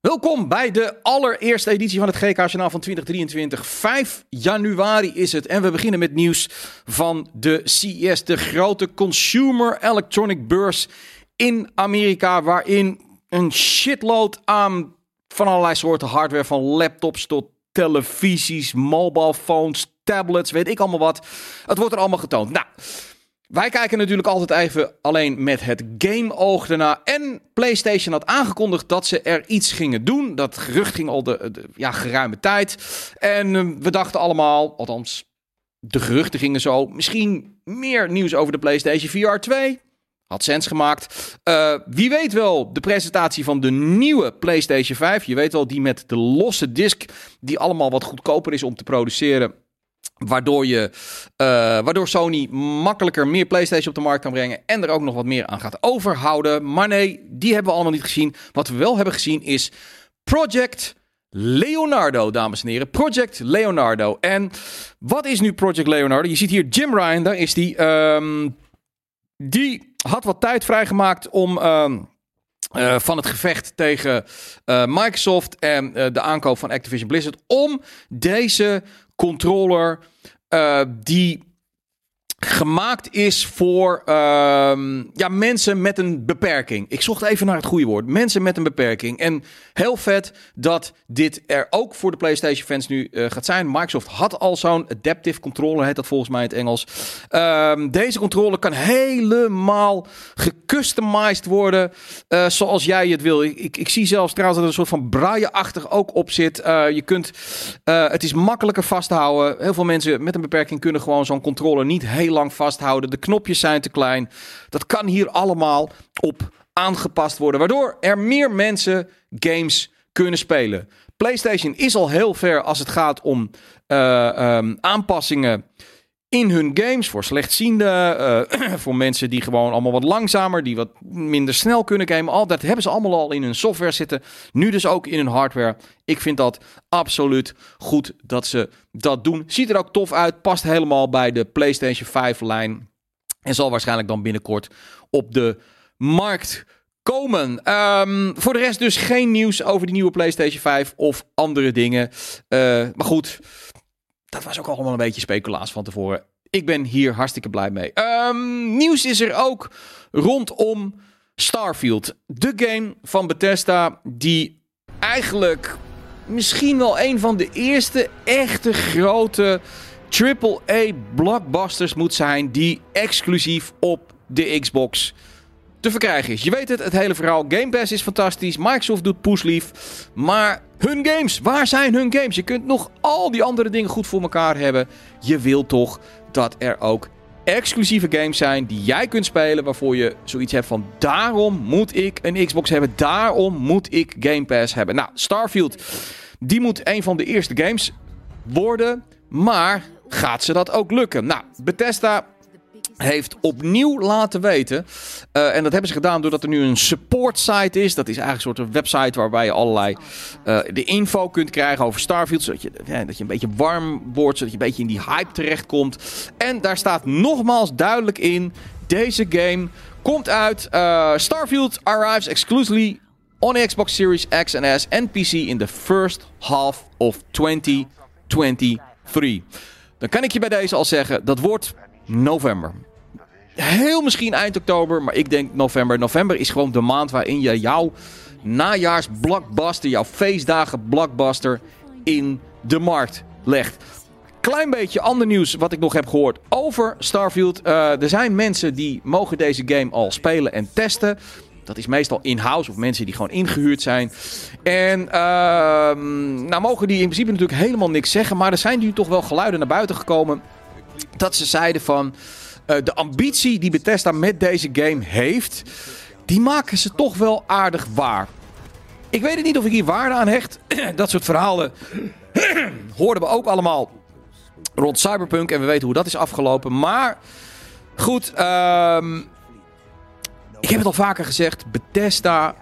Welkom bij de allereerste editie van het GK-journaal van 2023. 5 januari is het en we beginnen met nieuws van de CES, de grote Consumer Electronic Beurs in Amerika, waarin een shitload aan van allerlei soorten hardware, van laptops tot televisies, mobile phones, tablets, weet ik allemaal wat. Het wordt er allemaal getoond. Nou, wij kijken natuurlijk altijd even alleen met het game-oog erna. En PlayStation had aangekondigd dat ze er iets gingen doen. Dat gerucht ging al de, ja, geruime tijd. En uh, we dachten allemaal, althans, de geruchten gingen zo. Misschien meer nieuws over de PlayStation VR 2. Had sens gemaakt. Uh, wie weet wel de presentatie van de nieuwe PlayStation 5. Je weet wel, die met de losse disc. Die allemaal wat goedkoper is om te produceren. Waardoor, je, uh, waardoor Sony makkelijker meer PlayStation op de markt kan brengen. En er ook nog wat meer aan gaat overhouden. Maar nee, die hebben we allemaal niet gezien. Wat we wel hebben gezien is Project Leonardo, dames en heren. Project Leonardo. En wat is nu Project Leonardo? Je ziet hier Jim Ryan, daar is die. Um, die had wat tijd vrijgemaakt om. Um, uh, van het gevecht tegen uh, Microsoft en de aankoop van Activision Blizzard. Om deze controller uh, die gemaakt is voor uh, ja, mensen met een beperking. Ik zocht even naar het goede woord. Mensen met een beperking. En heel vet dat dit er ook voor de PlayStation fans nu uh, gaat zijn. Microsoft had al zo'n adaptive controller, heet dat volgens mij in het Engels. Uh, deze controller kan helemaal gecustomized worden uh, zoals jij het wil. Ik, ik, zie zelfs trouwens dat er een soort van braille-achtig ook op zit. Uh, je kunt, het is makkelijker vast te houden. Heel veel mensen met een beperking kunnen gewoon zo'n controller niet lang vasthouden. De knopjes zijn te klein. Dat kan hier allemaal op aangepast worden. Waardoor er meer mensen games kunnen spelen. PlayStation is al heel ver als het gaat om uh, um, aanpassingen in hun games. Voor slechtzienden, uh, voor mensen die gewoon allemaal wat langzamer, die wat minder snel kunnen gamen. Al dat hebben ze allemaal al in hun software zitten. Nu dus ook in hun hardware. Ik vind dat absoluut goed dat ze dat doen. Ziet er ook tof uit. Past helemaal bij de PlayStation 5 lijn. En zal waarschijnlijk dan binnenkort op de markt komen. Um, voor de rest dus geen nieuws over die nieuwe PlayStation 5 of andere dingen. Uh, maar goed, dat was ook allemaal een beetje speculaas van tevoren. Ik ben hier hartstikke blij mee. Um, nieuws is er ook rondom Starfield. De game van Bethesda die eigenlijk misschien wel een van de eerste echte grote AAA blockbusters moet zijn die exclusief op de Xbox te verkrijgen is. Je weet het, het hele verhaal. Game Pass is fantastisch. Microsoft doet pushlief. Maar hun games, waar zijn hun games? Je kunt nog al die andere dingen goed voor elkaar hebben. Je wilt toch dat er ook exclusieve games zijn die jij kunt spelen. Waarvoor je zoiets hebt van daarom moet ik een Xbox hebben. Daarom moet ik Game Pass hebben. Nou, Starfield, die moet een van de eerste games worden. Maar gaat ze dat ook lukken? Nou, Bethesda heeft opnieuw laten weten. Uh, en dat hebben ze gedaan doordat er nu een support site is. Dat is eigenlijk een soort website waarbij je allerlei uh, de info kunt krijgen over Starfield. Zodat je, ja, dat je een beetje warm wordt. Zodat je een beetje in die hype terechtkomt. En daar staat nogmaals duidelijk in. Deze game komt uit. Uh, Starfield arrives exclusively on Xbox Series X and S and PC in the first half of 2023. Dan kan ik je bij deze al zeggen, dat wordt november. Heel misschien eind oktober, maar ik denk november. November is gewoon de maand waarin je jouw najaars blockbuster, jouw feestdagen blockbuster in de markt legt. Klein beetje ander nieuws wat ik nog heb gehoord over Starfield. Uh, er zijn mensen die mogen deze game al spelen en testen. Dat is meestal in-house of mensen die gewoon ingehuurd zijn. En uh, nou mogen die in principe natuurlijk helemaal niks zeggen. Maar er zijn nu toch wel geluiden naar buiten gekomen. Dat ze zeiden van... Uh, de ambitie die Bethesda met deze game heeft... Die maken ze toch wel aardig waar. Ik weet het niet of ik hier waarde aan hecht. dat soort verhalen hoorden we ook allemaal rond Cyberpunk. En we weten hoe dat is afgelopen. Maar goed, uh, ik heb het al vaker gezegd. Bethesda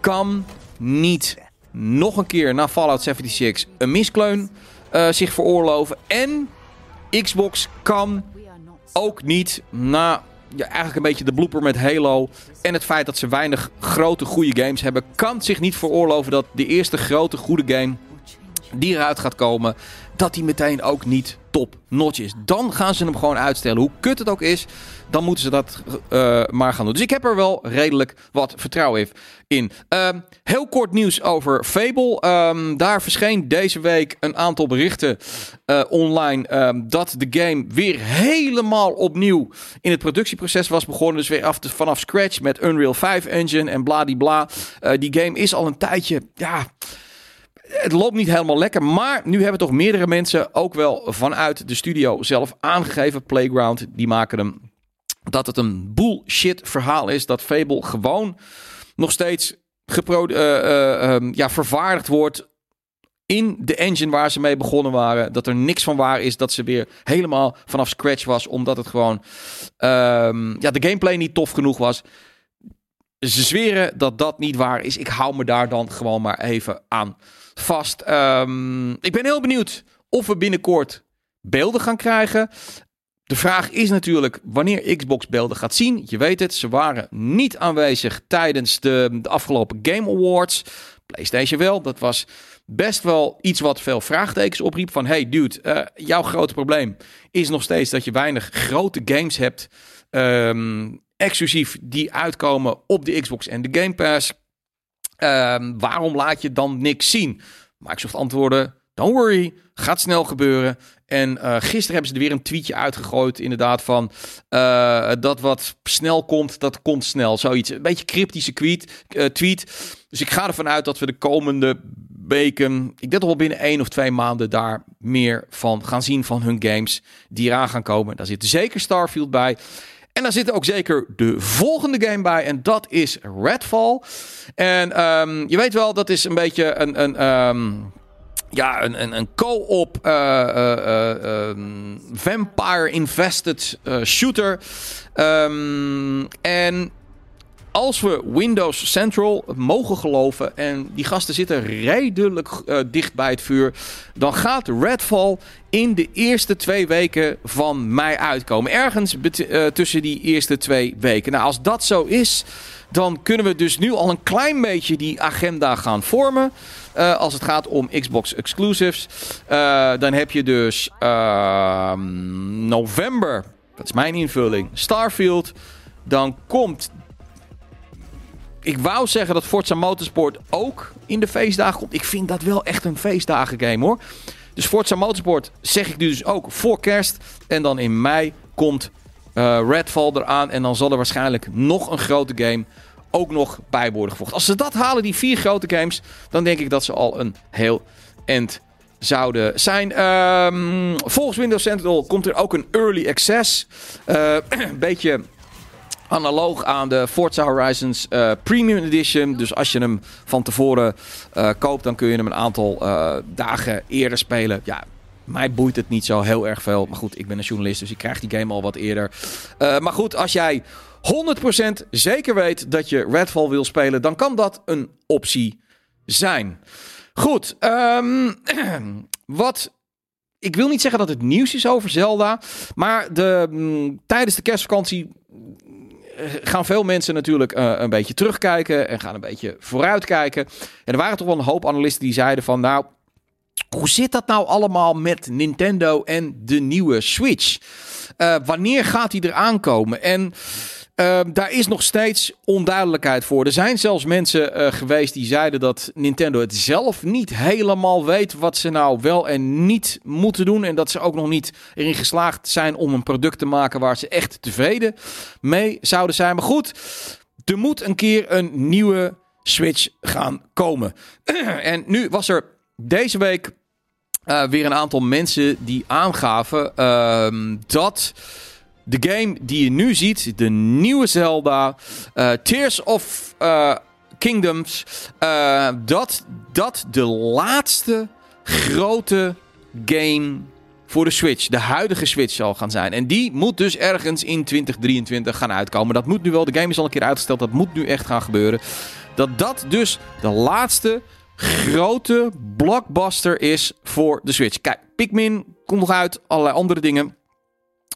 kan niet nog een keer na Fallout 76 een miskleun uh, zich veroorloven. En Xbox kan ook niet na ja, eigenlijk een beetje de blooper met Halo. En het feit dat ze weinig grote goede games hebben. Kan zich niet veroorloven dat de eerste grote goede game die eruit gaat komen. Dat die meteen ook niet top notch is. Dan gaan ze hem gewoon uitstellen. Hoe kut het ook is, dan moeten ze dat uh, maar gaan doen. Dus ik heb er wel redelijk wat vertrouwen in. Uh, heel kort nieuws over Fable. Um, daar verscheen deze week een aantal berichten uh, online um, dat de game weer helemaal opnieuw in het productieproces was begonnen. Dus weer vanaf scratch met Unreal 5 engine en bladibla. Uh, die game is al een tijdje, ja het loopt niet helemaal lekker. Maar nu hebben toch meerdere mensen ook wel vanuit de studio zelf aangegeven. Playground, die maken hem. Dat het een bullshit verhaal is. Dat Fable gewoon nog steeds uh, uh, um, ja, vervaardigd wordt in de engine waar ze mee begonnen waren. Dat er niks van waar is dat ze weer helemaal vanaf scratch was. Omdat het gewoon um, ja, de gameplay niet tof genoeg was. Ze zweren dat dat niet waar is. Ik hou me daar dan gewoon maar even aan vast. Um, ik ben heel benieuwd of we binnenkort beelden gaan krijgen. De vraag is natuurlijk wanneer Xbox beelden gaat zien. Je weet het, ze waren niet aanwezig tijdens de, de afgelopen Game Awards. PlayStation wel, dat was best wel iets wat veel vraagtekens opriep. Van hey dude, uh, jouw grote probleem is nog steeds dat je weinig grote games hebt. Um, exclusief die uitkomen op de Xbox en de Game Pass. Um, waarom laat je dan niks zien? Microsoft antwoordde: Don't worry, gaat snel gebeuren. En uh, gisteren hebben ze er weer een tweetje uitgegooid, inderdaad, van uh, dat wat snel komt, dat komt snel. Zoiets, een beetje cryptische tweet, uh, tweet. Dus ik ga ervan uit dat we de komende weken, ik denk wel binnen één of twee maanden, daar meer van gaan zien van hun games die eraan gaan komen. Daar zit zeker Starfield bij. En daar zit ook zeker de volgende game bij. En dat is Redfall. En um, je weet wel, dat is een beetje een. een um, ja, een, een, een co-op uh, uh, uh, vampire-invested shooter. En als we Windows Central mogen geloven en die gasten zitten redelijk uh, dicht bij het vuur, dan gaat Redfall in de eerste twee weken van mei uitkomen. Ergens uh, tussen die eerste twee weken. Nou, als dat zo is, dan kunnen we dus nu al een klein beetje die agenda gaan vormen. Uh, als het gaat om Xbox exclusives. dan heb je dus ehm, november, dat is mijn invulling, Starfield. Dan komt ik wou zeggen dat Forza Motorsport ook in de feestdagen komt. Ik vind dat wel echt een feestdagen game hoor. Dus Forza Motorsport zeg ik dus ook voor kerst. En dan in mei komt uh, Redfall eraan. En dan zal er waarschijnlijk nog een grote game ook nog bij worden gevoegd. Als ze dat halen, die vier grote games, dan denk ik dat ze al een heel end zouden zijn. Um, volgens Windows Central komt er ook een early access. Uh, een beetje analoog aan de Forza Horizons uh, Premium Edition. Dus als je hem van tevoren uh, koopt, dan kun je hem een aantal uh, dagen eerder spelen. Ja, mij boeit het niet zo heel erg veel. Maar goed, ik ben een journalist, dus ik krijg die game al wat eerder. maar goed, als jij 100% zeker weet dat je Redfall wil spelen, dan kan dat een optie zijn. Goed, um, wat ik wil niet zeggen dat het nieuws is over Zelda. Maar de, mm, tijdens de kerstvakantie eh, gaan veel mensen natuurlijk uh, een beetje terugkijken en gaan een beetje vooruitkijken. En er waren toch wel een hoop analisten die zeiden van nou, hoe zit dat nou allemaal met Nintendo en de nieuwe Switch? Uh, wanneer gaat die er aankomen? En uh, daar is nog steeds onduidelijkheid voor. Er zijn zelfs mensen uh, geweest die zeiden dat Nintendo het zelf niet helemaal weet wat ze nou wel en niet moeten doen. En dat ze ook nog niet erin geslaagd zijn om een product te maken waar ze echt tevreden mee zouden zijn. Maar goed, er moet een keer een nieuwe Switch gaan komen. en nu was er deze week uh, weer een aantal mensen die aangaven ehm, dat de game die je nu ziet, de nieuwe Zelda, uh, Tears of uh, Kingdoms, uh, dat dat de laatste grote game voor de Switch, de huidige Switch zal gaan zijn. En die moet dus ergens in 2023 gaan uitkomen. Dat moet nu wel, de game is al een keer uitgesteld, dat moet nu echt gaan gebeuren. Dat dat dus de laatste grote blockbuster is voor de Switch. Kijk, Pikmin komt nog uit, allerlei andere dingen.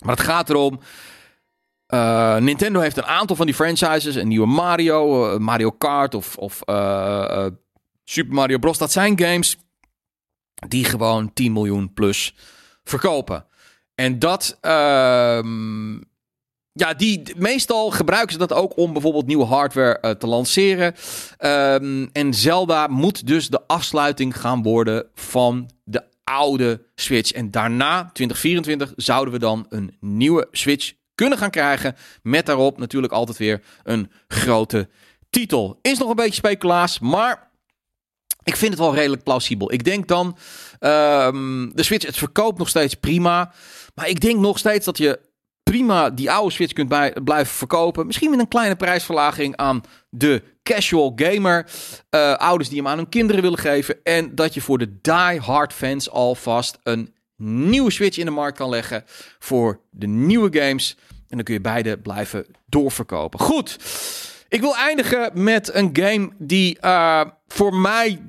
Maar het gaat erom. Uh, Nintendo heeft een aantal van die franchises. Een nieuwe Mario, uh, Mario Kart of, of uh, Super Mario Bros. Dat zijn games die gewoon 10 miljoen plus verkopen. En dat, ehm, ja, die, meestal gebruiken ze dat ook om bijvoorbeeld nieuwe hardware te lanceren. Um, en Zelda moet dus de afsluiting gaan worden van de oude Switch. En daarna, 2024, zouden we dan een nieuwe Switch kunnen gaan krijgen. Met daarop natuurlijk altijd weer een grote titel. Is nog een beetje speculaas, maar ik vind het wel redelijk plausibel. Ik denk dan, um, de Switch, het verkoopt nog steeds prima. Maar ik denk nog steeds dat je prima die oude Switch kunt blijven verkopen. Misschien met een kleine prijsverlaging aan de casual gamer. Uh, ouders die hem aan hun kinderen willen geven. En dat je voor de die-hard fans alvast een nieuwe Switch in de markt kan leggen. Voor de nieuwe games. En dan kun je beide blijven doorverkopen. Goed. Ik wil eindigen met een game die uh, voor mij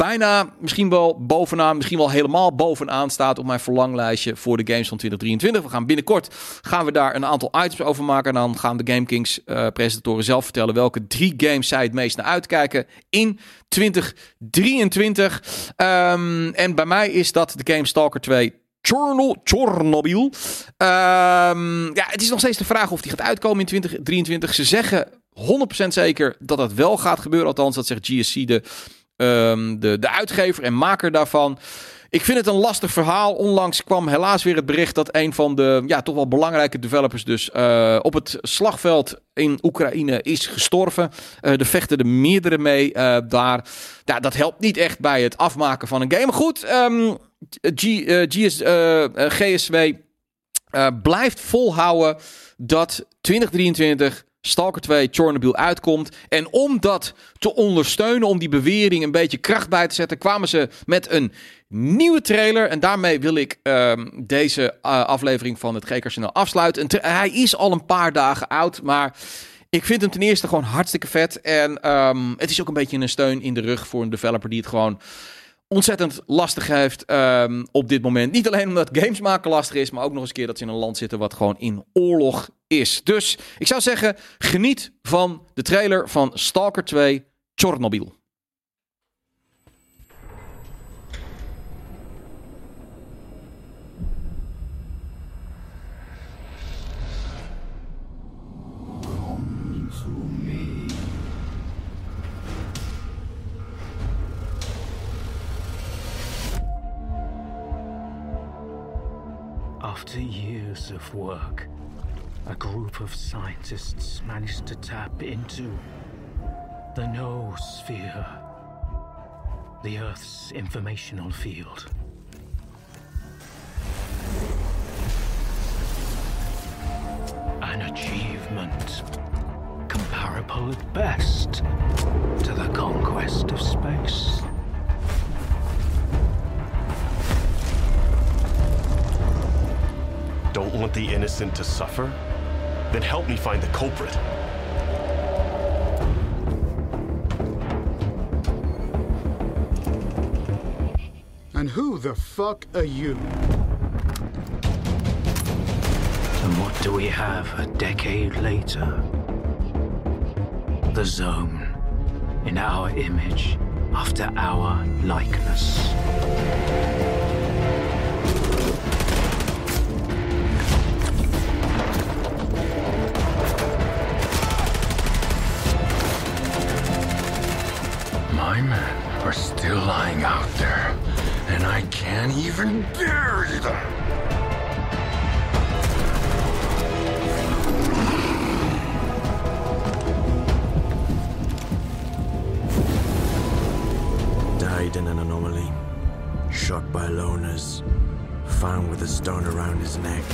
bijna misschien wel bovenaan, misschien wel helemaal bovenaan staat op mijn verlanglijstje voor de games van 2023. We gaan binnenkort gaan we daar een aantal items over maken. En dan gaan de GameKings uh, presentatoren zelf vertellen welke drie games zij het meest naar uitkijken in 2023. Um, en bij mij is dat de game Stalker 2 Chernobyl. Um, ja, het is nog steeds de vraag of die gaat uitkomen in 2023. Ze zeggen 100% zeker dat dat wel gaat gebeuren. Althans, dat zegt GSC, de, um, de, de uitgever en maker daarvan. Ik vind het een lastig verhaal. Onlangs kwam helaas weer het bericht dat een van de ja, toch wel belangrijke developers dus uh, op het slagveld in Oekraïne is gestorven. Uh, er vechten er meerdere mee uh, daar. Ja, dat helpt niet echt bij het afmaken van een game. Maar goed, G, GS, GSW blijft volhouden dat 2023 Stalker 2 Chernobyl uitkomt. En om dat te ondersteunen, om die bewering een beetje kracht bij te zetten, kwamen ze met een nieuwe trailer. En daarmee wil ik um, deze uh, aflevering van het GK-kanaal afsluiten. hij is al een paar dagen oud, maar ik vind hem ten eerste gewoon hartstikke vet. En um, het is ook een beetje een steun in de rug voor een developer die het gewoon ontzettend lastig heeft um, op dit moment. Niet alleen omdat games maken lastig is, maar ook nog eens een keer dat ze in een land zitten wat gewoon in oorlog is. Dus ik zou zeggen, geniet van de trailer van Stalker 2 Chernobyl. After years of work, a group of scientists managed to tap into the noosphere, the Earth's informational field. An achievement comparable at best to the conquest of space. Don't want the innocent to suffer, then help me find the culprit. And who the fuck are you? And what do we have a decade later? The Zone, in our image, after our likeness. My men are still lying out there, and I can't even bury them. Died in an anomaly. Shot by loners. Found with a stone around his neck.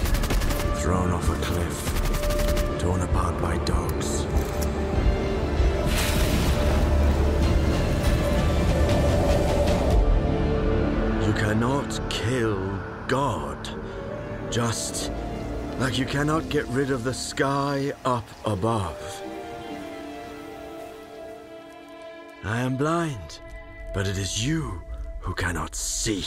Thrown off a cliff. Torn apart God. Just like you cannot get rid of the sky up above. I am blind, but it is you who cannot see.